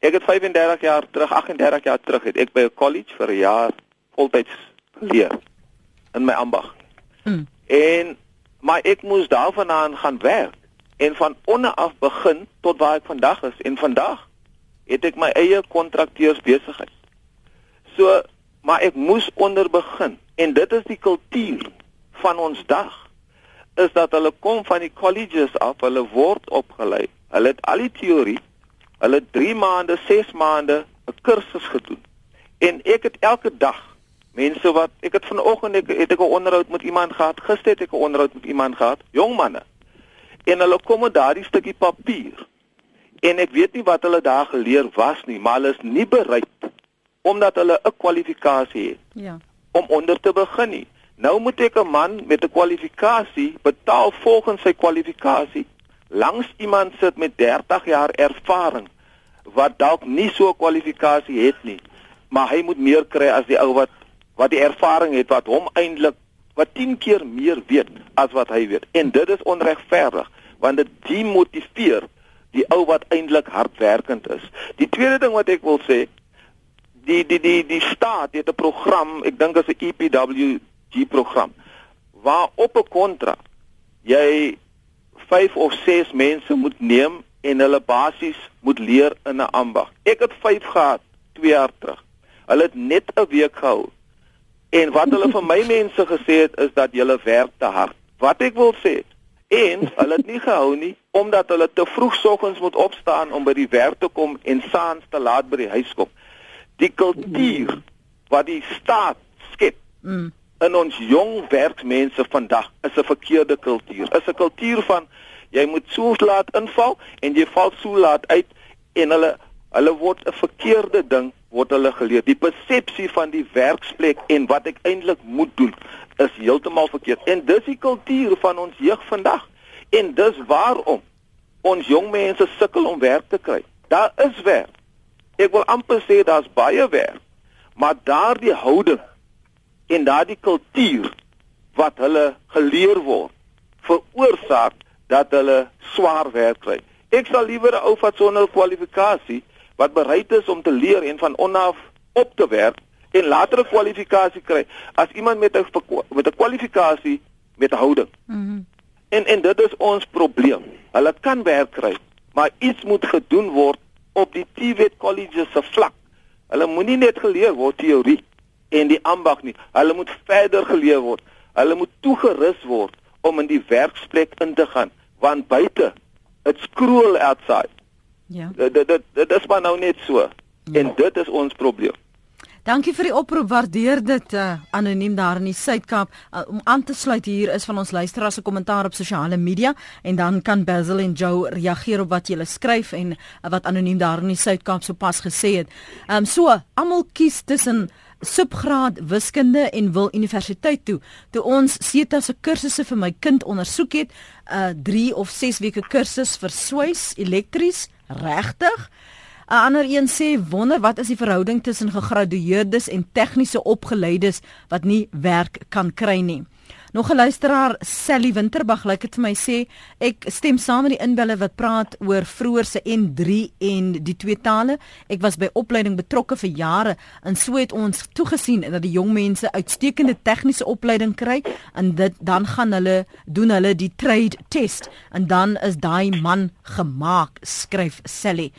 Ek het 35 jaar terug, 38 jaar terug het ek by 'n college vir 'n jaar voltyds geleer in my ambag. Hmm. En maar ek moes daarvandaan gaan werk en van onderaf begin tot waar ek vandag is en vandag het ek my eie kontrakteurs besigheid. So maar ek moes onder begin en dit is die kultuur van ons dag is dat hulle kom van die colleges af, hulle word opgelei. Hulle het al die teorie, hulle 3 maande, 6 maande 'n kursus gedoen. En ek het elke dag mense wat ek het vanoggend ek het ek 'n onderhoud met iemand gehad, gister het ek 'n onderhoud met iemand gehad, jong manne. En hulle kom met daardie stukkie papier. En ek weet nie wat hulle daar geleer was nie, maar hulle is nie bereid omdat hulle 'n kwalifikasie het. Ja. Om onder te begin nie. Nou moet ek 'n man met 'n kwalifikasie betaal volgens sy kwalifikasie langs iemand sit met 30 jaar ervaring wat dalk nie so 'n kwalifikasie het nie, maar hy moet meer kry as die ou wat wat die ervaring het wat hom eintlik wat 10 keer meer weet as wat hy weet. En dit is onregverdig want dit demotiveer die ou wat eintlik hardwerkend is. Die tweede ding wat ek wil sê, die die die die staat het 'n program, ek dink is 'n EPWG program waar op 'n kontrak jy 5 of 6 mense moet neem en hulle basies moet leer in 'n ambag. Ek het 5 gehad 2 jaar terug. Hulle het net 'n week gehou. En wat hulle vir my mense gesê het is dat julle werk te hard. Wat ek wil sê en hulle het nie gehou nie omdat hulle te vroeg soggens moet opstaan om by die werk te kom en saans te laat by die huis kom die kultuur wat die staat skep mm. in ons jong werksmense vandag is 'n verkeerde kultuur. Is 'n kultuur van jy moet so laat inval en jy val so laat uit en hulle hulle word 'n verkeerde ding word hulle geleer. Die persepsie van die werksplek en wat ek eintlik moet doen is heeltemal verkeerd. En dis die kultuur van ons jeug vandag. En dis waarom ons jong mense sukkel om werk te kry. Daar is werk. Ek wil amper sê daar's baie werk, maar daardie houding en daardie kultuur wat hulle geleer word, veroorsaak dat hulle swaar werk kry. Ek sal liewer 'n ou wat sonder kwalifikasie wat bereid is om te leer en van onaf op te werk en later 'n kwalifikasie kry as iemand met 'n met 'n kwalifikasie met houding. Mm -hmm. En en dit is ons probleem. Hulle kan werk kry, maar iets moet gedoen word op die TVET colleges se vlak. Hulle moenie net geleer word teorie en die ambag nie. Hulle moet verder geleer word. Hulle moet toegerus word om in die werksplek in te gaan want buite it's cruel outside. Ja. Dit dit dit is maar nou net so. Ja. En dit is ons probleem. Dankie vir die oproep. Waardeer dit uh, anoniem daar in die Suid-Kaap uh, om aan te sluit hier is van ons luisteraars se kommentaar op sosiale media en dan kan Basil en Joe reageer op wat jy skryf en uh, wat anoniem daar in die Suid-Kaap sopas gesê het. Ehm um, so, almal kies tussen subgraad wiskunde en wil universiteit toe. Toe ons SETA se kursusse vir my kind ondersoek het, 'n uh, 3 of 6 weke kursus vir swys elektries, regtig? 'n Ander een sê wonder wat is die verhouding tussen gegradueerdes en tegniese opgeleides wat nie werk kan kry nie. Nog 'n luisteraar, Sally Winterbag, lyk dit vir my sê ek stem saam met die inbeller wat praat oor vroeër se N3 en die twee tale. Ek was by opleiding betrokke vir jare en so het ons toegesien dat die jong mense uitstekende tegniese opleiding kry en dit dan gaan hulle doen hulle die trade test en dan is daai man gemaak, skryf Sally.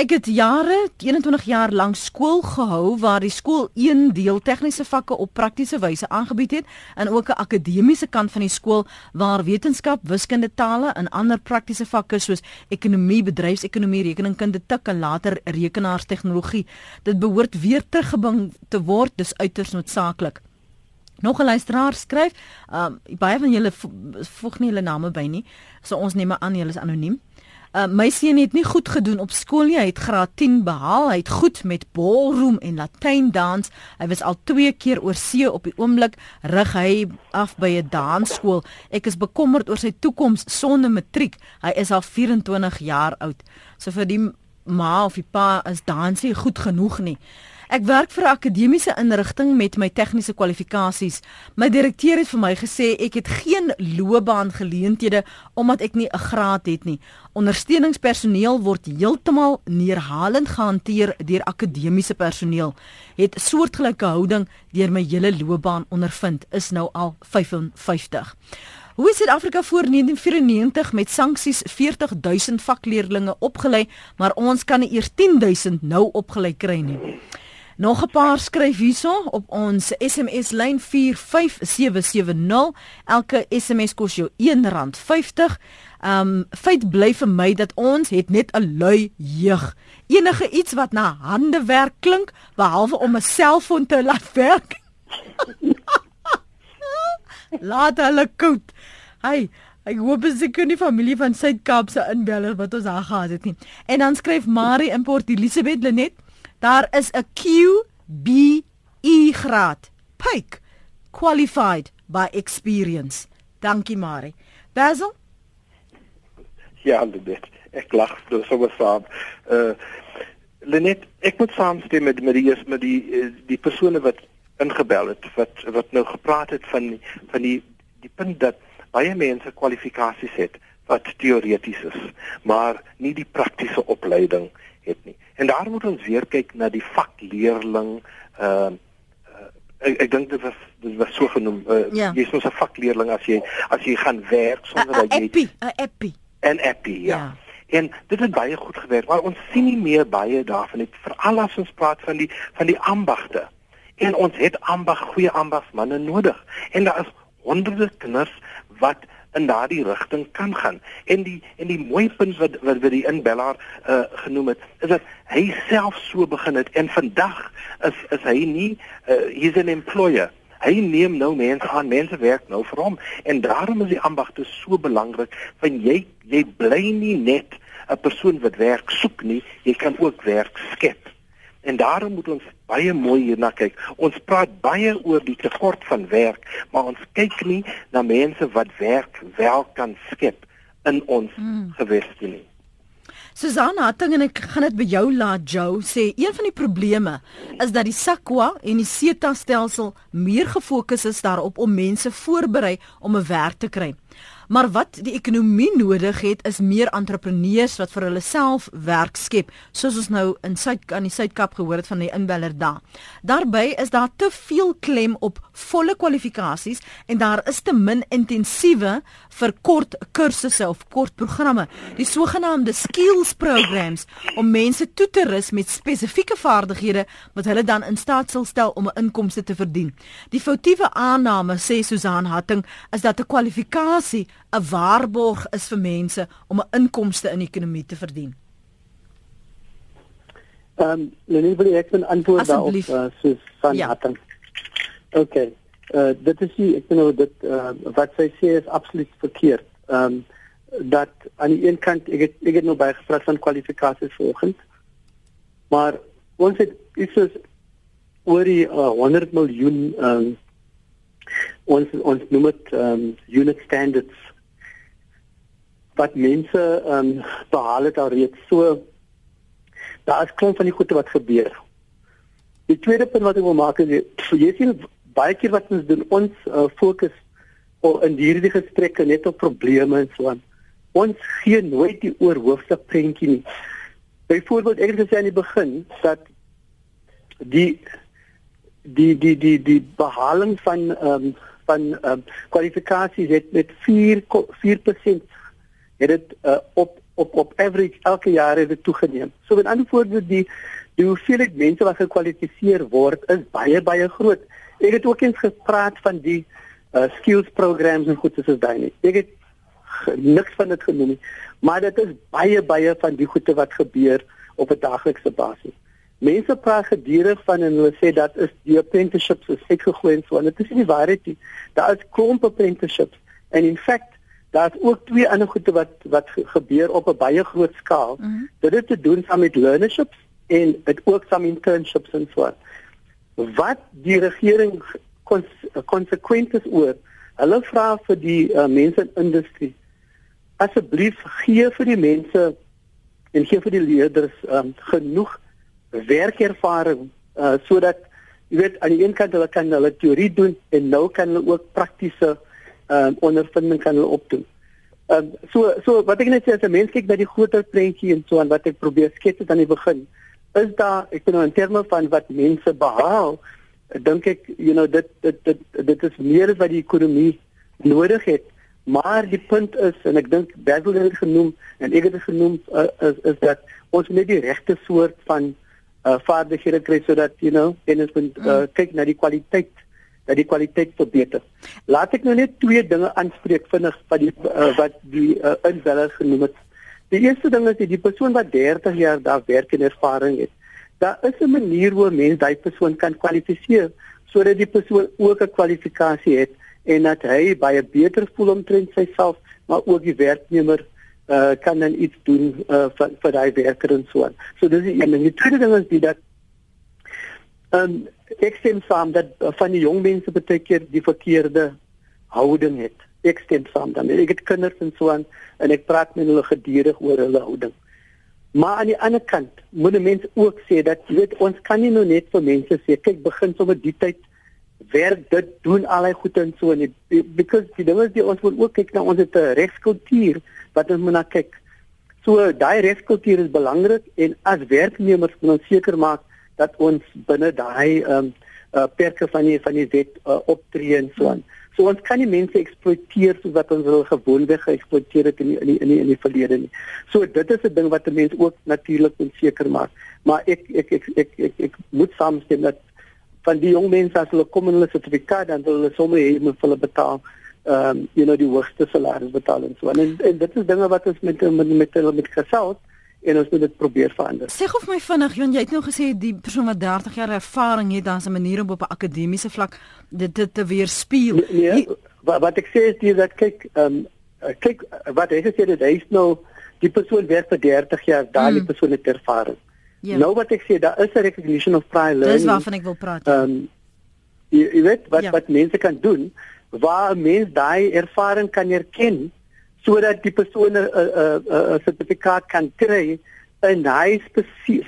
Ek het jare, 21 jaar lank skool gehou waar die skool een deel tegniese vakke op praktiese wyse aangebied het en ook 'n akademiese kant van die skool waar wetenskap, wiskunde, tale en ander praktiese vakke soos ekonomie, bedryfsekonomie, rekeningkunde, tik en later rekenaarstegnologie. Dit behoort weer teruggebring te word, dis uiters noodsaaklik. Nog 'n luisteraar skryf, um, baie van julle voeg nie hulle name by nie, so ons neem aan julle is anoniem. Uh, my seun het nie goed gedoen op skool nie. Hy het graad 10 behaal. Hy het goed met ballroom en Latyn dans. Hy was al 2 keer oor see op die oomblik rig hy af by 'n dansskool. Ek is bekommerd oor sy toekoms sonder matriek. Hy is al 24 jaar oud. So vir die ma of die pa is dansie goed genoeg nie. Ek werk vir 'n akademiese inrigting met my tegniese kwalifikasies. My direkteur het vir my gesê ek het geen loopbaangeleenthede omdat ek nie 'n graad het nie. Ondersteuningspersoneel word heeltemal neerhalend gehanteer deur akademiese personeel. Het soortgelyke houding deur my hele loopbaan ondervind. Is nou al 55. Hoe is Suid-Afrika voor 1994 met sanksies 40000 vakleerlinge opgelei, maar ons kan nie eers 10000 nou opgelei kry nie. Nog 'n paar skryf hierso op ons SMS lyn 45770. Elke SMS kos jou R1.50. Um feit bly vir my dat ons het net 'n lui jeug. Enige iets wat na hande werk klink behalwe om 'n selfoon te laat werk. laat hulle koud. Hey, ek hoop as ek nie familie van Suid-Kaap se inbeller wat ons daar gehad het nie. En dan skryf Marie in Port Elizabeth Lenet Daar is 'n QBE graad. Pyk qualified by experience. Dankie Marie. Basil? Ja, dit. Ek lag so so saam. Uh Lenet, ek moet saamstem met met die met die eh, die persone wat ingebel het wat wat nou gepraat het van van die die punt dat baie mense kwalifikasies het wat teoreties is, maar nie die praktiese opleiding het nie. En daar moet ons weer kyk na die vakleerling ehm uh, ek, ek dink dit was dit was so genoem uh, ja. jy is mos 'n vakleerling as jy as jy gaan werk sonder dat jy 'n epi 'n epi ja. ja. En dit het baie goed gewerk, maar ons sien nie meer baie daarvan nie, veral as ons praat van die van die ambagte. En ons het ambag goeie ambagsmanne nodig. En daar is honderde kinders wat in daardie rigting kan gaan. En die en die mooi punt wat wat wat die inbeller uh genoem het, is dat hy self so begin het en vandag is is hy nie uh he's an employer. Hy neem nou mense aan, mense werk nou vir hom en daarom is die ambagte so belangrik want jy jy bly nie net 'n persoon wat werk soek nie, jy kan ook werk skep. En daarom moet ons baie mooi hierna kyk. Ons praat baie oor die tekort van werk, maar ons kyk nie na mense wat werk wel kan skep in ons mm. geweste nie. Susanna, Hatting en ek gaan dit by jou laat Joe sê, een van die probleme is dat die SAQA en die SETA stelsel meer gefokus is daarop om mense voorberei om 'n werk te kry. Maar wat die ekonomie nodig het is meer entrepreneurs wat vir hulle self werk skep, soos ons nou in Suid aan die Suidkap gehoor het van die inbeller daar. Daarby is daar te veel klem op volle kwalifikasies en daar is te min intensiewe vir kort kursusse of kort programme, die sogenaamde skills programs om mense toe te rus met spesifieke vaardighede wat hulle dan in staat sal stel om 'n inkomste te verdien. Die foutiewe aanname sê Susan Hatting is dat 'n kwalifikasie 'n waarborg is vir mense om 'n inkomste in die ekonomie te verdien? Ehm, um, Lenie, wil ek 'n antwoord daarop uh, soos van ja. Hatting? OK. Uh dit is nie, ek bedoel dit uh wat sy sê is absoluut verkeerd. Ehm um, dat aan die een kant ek het ek het nou baie gepraat van kwalifikasies vanoggend. Maar ons het iets soos oor die uh, 100 miljoen um, ons ons noem dit um, unit standards wat mense um, behaal het alreeds so daar is klomp van die goede wat gebeur. Die tweede punt wat ek wil maak is jy sien baie keer wat ons doen ons uh, fokus op in hierdie gesprekke net op probleme en so aan. Ons gee nooit die oorhoofse prentjie nie. Byvoorbeeld ek het gesê aan die begin dat die die die die die behaling van ehm um, van ehm um, kwalifikasies het met 4 4% het dit uh, op op op average elke jaar het dit toegeneem. So met ander woorde die die hoeveelheid mense wat gekwalifiseer word is baie baie groot. Ek het ook eens gepraat van die uh, skills programs en goed soos daai nie. Ek het niks van dit genoem nie, maar dit is baie baie van die goede wat gebeur op 'n daaglikse basis. Mense praat gedurig van en hulle sê dat is die apprenticeships is uitgegooi en so en dit is nie waarheid nie. Daar is klomp apprenticeships en in feite daar's ook twee ander goede wat wat gebeur op 'n baie groot skaal. Mm -hmm. Dit het te doen saam met learnerships en dit ook saam internships en so. Wat die regering konsekwent is oor, hulle vra vir die uh, mense in industrie asseblief gee vir die mense en gee vir die leerders um, genoeg werkervaring uh, sodat jy weet aan die een kant hulle kan hulle teorie doen en nou kan hulle ook praktiese um, ondervinding kan hulle opdoen. Ehm um, so so wat ek net sê as 'n mens kyk na die groter prentjie en so aan wat ek probeer skets het aan die begin, is daar ek bedoel in terme van wat mense behaal, dink ek you know dit dit dit dit is meer as wat die ekonomie nodig het. Maar die punt is en ek dink Basil het genoem en ek het dit genoem uh, is is dat ons net die regte soort van uh, vaardighede kry sodat you know en ons moet uh, kyk na die kwaliteit dat die kwaliteit verbeter. Laat ek nou net twee dinge aanspreek vinnig wat die uh, wat die uh, inbeller genoem het. Die eerste ding is die persoon wat 30 jaar daar werk en ervaring het. Daar is 'n manier hoe mens daai persoon kan kwalifiseer sodat die persoon ook 'n kwalifikasie het en dat hy baie beter voel omtrent sy self, maar ook die werknemer uh, kan dan iets doen uh, vir vir daai werker en so aan. So dis die een. Die tweede ding is die dat ehm um, ek stem saam dat uh, van die jong mense baie keer die verkeerde houding het. Ek stem saam daarmee. Ek het kinders en so aan en ek praat met hulle gedurig oor hulle houding. Maar aan die ander kant moet 'n mens ook sê dat jy weet ons kan nie nou net vir mense sê kyk begin sommer die tyd werk dit doen allei goed en so en because die ding is die ons moet ook kyk na ons het 'n regskultuur wat ons moet na kyk. So daai regskultuur is belangrik en as werknemers moet ons seker maak dat ons binne daai ehm um, uh, perke van die van die wet uh, optree en so aan. So ons kan nie mense eksploiteer soos wat ons hulle gewoonweg geëksploiteer het in die, in die, in die, in die verlede nie. So dit is 'n ding wat 'n mens ook natuurlik moet seker maak. Maar ek ek ek ek ek, ek, ek moet saamstem dat van die jong mense as hulle kom in hulle sertifikaat dan hulle sommer hê moet hulle betaal ehm um, you know die hoogste salaris betaal en so aan. En, en dit is dinge wat ons met met met hulle met gesels en ons moet dit probeer verander. Sê gou vir my vinnig, Jan, jy het nou gesê die persoon wat 30 jaar ervaring het, daar's 'n manier om op 'n akademiese vlak dit dit te weerspieël. Nee, nee wat, wat ek sê is die dat kyk, ehm um, kyk wat hy gesê het, hy's nou die persoon werk vir 30 jaar, daai mm. persoon het ervaring. Ja. Nou wat ek sê, daar is 'n recognition of prior learning. Dis waarvan ek wil praat. Ehm um, jy, jy weet wat ja. wat mense kan doen waar 'n mens daai ervaring kan erken sodat die persoon 'n 'n sertifikaat kan kry in hy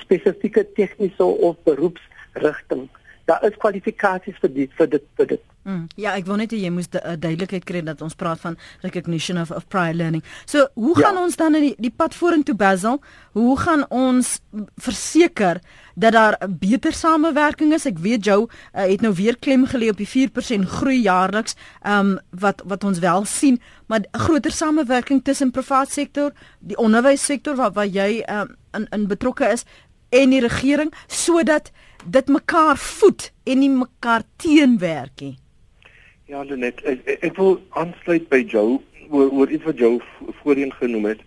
spesifieke tegniese of beroepsrigting. Daar is kwalifikasies vir dit vir dit vir dit. Mm, ja, ek wou net hê jy moes 'n du duidelikheid kry dat ons praat van recognition of of prior learning. So, hoe gaan ja. ons dan in die, die pad vorentoe Basil? Hoe gaan ons verseker dat daar beter samewerking is? Ek weet jou uh, het nou weer klem gelê op die 4% groei jaarliks, ehm um, wat wat ons wel sien, maar groter samewerking tussen privaat sektor, die onderwyssektor waar waar jy um, in in betrokke is en die regering sodat dit mekaar voed en nie mekaar teenwerk nie. Ja, Lenet, ek, ek wil aansluit by jou oor oor iets wat jou voorheen genoem het.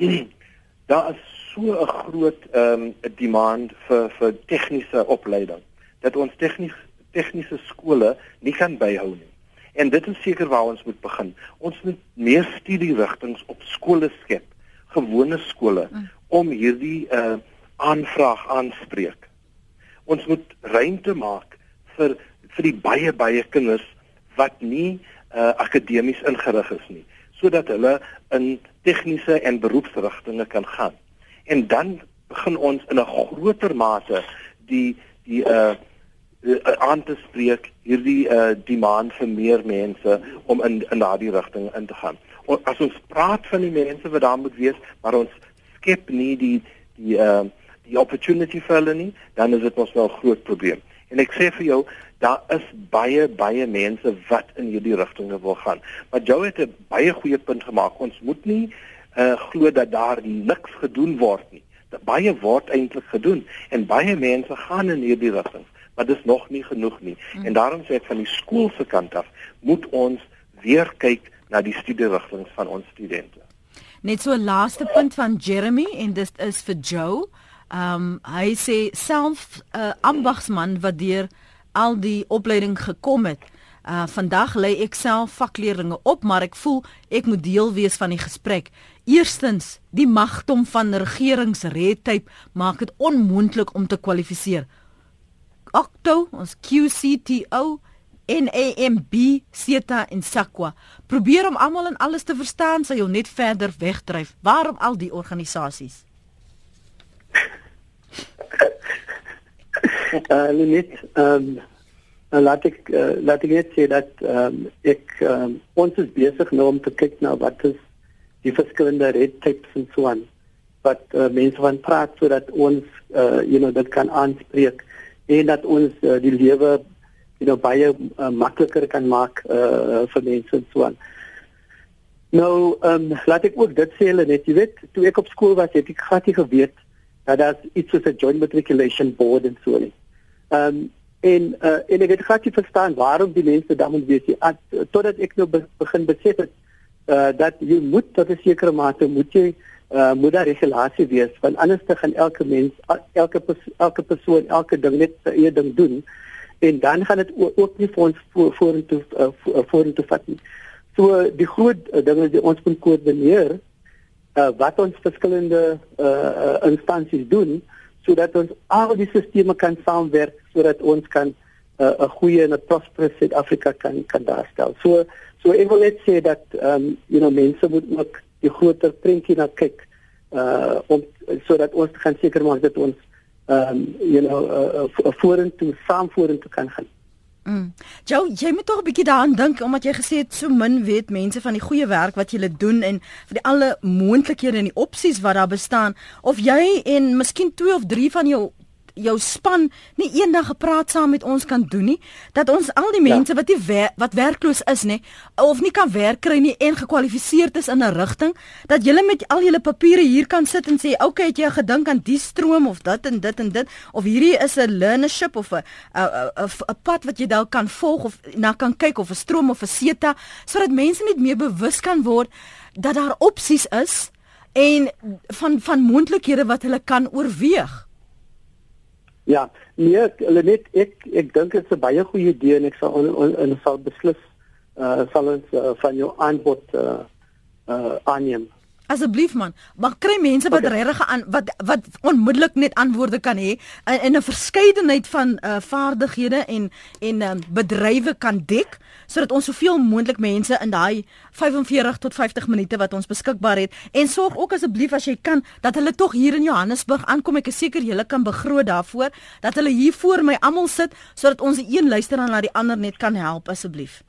Daar is so 'n groot ehm um, demand vir vir tegniese opleiding dat ons tegnies tegniese skole nie kan byhou nie. En dit is seker waar ons moet begin. Ons moet meer studierigtinge op skole skep, gewone skole mm. om hierdie uh aanvraag aanspreek. ons moet ruimte maak vir vir die baie baie kinders wat nie uh, akademies ingerig is nie sodat hulle in tegniese en beroepsrigtinge kan gaan. En dan begin ons in 'n groter mate die die uh aan te spreek hierdie uh demand vir meer mense om in in daardie rigting in te gaan. En as ons praat van die mense wat daar moet wees, maar ons skep nie die die uh die opportunity vir hulle nie, dan is dit mos wel 'n groot probleem. En ek sê vir jou, daar is baie baie mense wat in hierdie rigtinge wil gaan. Maar jou het 'n baie goeie punt gemaak. Ons moet nie uh glo dat daar niks gedoen word nie. Dat baie word eintlik gedoen en baie mense gaan in hierdie rigting, maar dis nog nie genoeg nie. Hmm. En daarom sê ek van die skool se kant af, moet ons weer kyk na die studierigtinge van ons studente. Net so 'n laaste punt van Jeremy en dit is vir Joe. Um, hy sê self 'n uh, ambagsman wat deur al die opleiding gekom het. Uh vandag lê ek self vakleerlinge op, maar ek voel ek moet deel wees van die gesprek. Eerstens, die magdom van regeringsredtyp maak dit onmoontlik om te kwalifiseer. Octo, ons QCTO NAMB, SETA en SAQA. Probeer om almal en alles te verstaan, sal jou net verder wegdryf. Waarom al die organisasies? uh, net ehm um, laat ek uh, laat ek net sê dat ehm um, ek um, ons is besig nou om te kyk na wat is die verskillende red tapes en so aan wat uh, mense van praat sodat ons uh, you know dit kan aanspreek en dat ons uh, die lewe you know baie uh, makliker kan maak uh, vir mense en so aan. Nou ehm um, laat ek ook dit sê hulle net jy weet toe ek op skool was het ek glad nie geweet dat daar iets soos 'n joint matriculation board en so nie. Ehm um, en uh, en ek het glad nie verstaan waarom die mense dan moet wees nie totdat ek nou be begin besef het uh, dat jy moet tot 'n sekere mate moet jy uh, moet daar regulasie wees want anders te gaan elke mens elke pers elke persoon elke ding net sy eie ding doen en dan gaan dit ook nie vir ons vorentoe vorentoe vat nie. So die groot uh, ding is ons moet koördineer uh, wat ons verskillende uh, instansies doen sodat ons al die sisteme kan saamwerk sodat ons kan 'n uh, goeie en 'n prosperous Suid-Afrika kan kan daarstel. So so ek wil net sê dat ehm um, you know mense moet ook die groter prentjie na kyk uh om sodat ons kan seker maak dat ons ehm um, you know uh, vorentoe saam vorentoe kan gaan. Mm. Jou, jy moet tog 'n bietjie daaraan dink omdat jy gesê het so min weet mense van die goeie werk wat jy doen en vir die alle moontlikhede en die opsies wat daar bestaan of jy en miskien twee of drie van jou jou span nie eendag gepraat saam met ons kan doen nie dat ons al die mense ja. wat nie wer wat werkloos is nê of nie kan werk kry nie en gekwalifiseerd is in 'n rigting dat julle met al julle papiere hier kan sit en sê okay het jy gedink aan die stroom of dit en dit en dit of hierdie is 'n learnership of 'n 'n pad wat jy dalk kan volg of na kan kyk of 'n stroom of 'n seta sodat mense net meer bewus kan word dat daar opsies is en van van moontlikhede wat hulle kan oorweeg. Ja, nee, hulle net ek ek dink dit is 'n baie goeie idee en ek sal en sal beslis uh sal ons uh, van jou aanbod uh uh aanneem. Asseblief man, maar kry mense wat okay. regtig aan wat wat onmiddellik net antwoorde kan hê in 'n verskeidenheid van uh, vaardighede en en um, bedrywe kan dek sodat ons soveel moontlik mense in daai 45 tot 50 minute wat ons beskikbaar het en sorg ook asseblief as jy kan dat hulle tog hier in Johannesburg aankom ek is seker julle kan begroot daarvoor dat hulle hier voor my almal sit sodat ons die een luisteraar na die ander net kan help asseblief.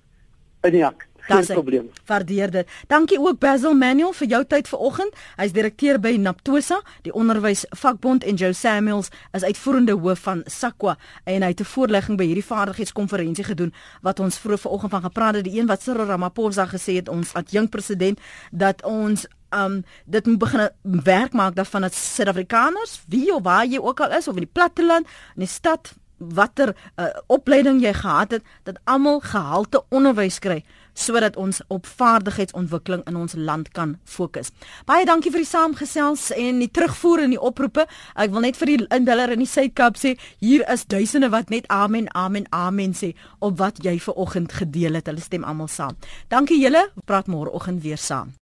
Ja, Geen probleem. Waardeer dit. Dankie ook Basil Manuel vir jou tyd vanoggend. Hy's direkteur by Naptosa, die onderwysvakbond en Joe Samuels is uitvoerende hoof van SAQA en hy het 'n voorlegging by hierdie vaardigheidskonferensie gedoen wat ons vroeër vanoggend van gepraat het, die een wat Cyril Ramaphosa gesê het ons adjunk president dat ons um dit moet begin werk maak daarvan dat Suid-Afrikaners, wie of waar jy ook al is of in die platteland, in die stad watter uh, opleiding jy gehad het dat almal gehalte onderwys kry sodat ons op vaardigheidsontwikkeling in ons land kan fokus. Baie dankie vir die saamgesels en die terugvoer en die oproepe. Ek wil net vir die inbeller in die Suid-Kaap sê, hier is duisende wat net amen, amen, amen sê op wat jy ver oggend gedeel het. Hulle stem almal saam. Dankie julle. Praat môre oggend weer saam.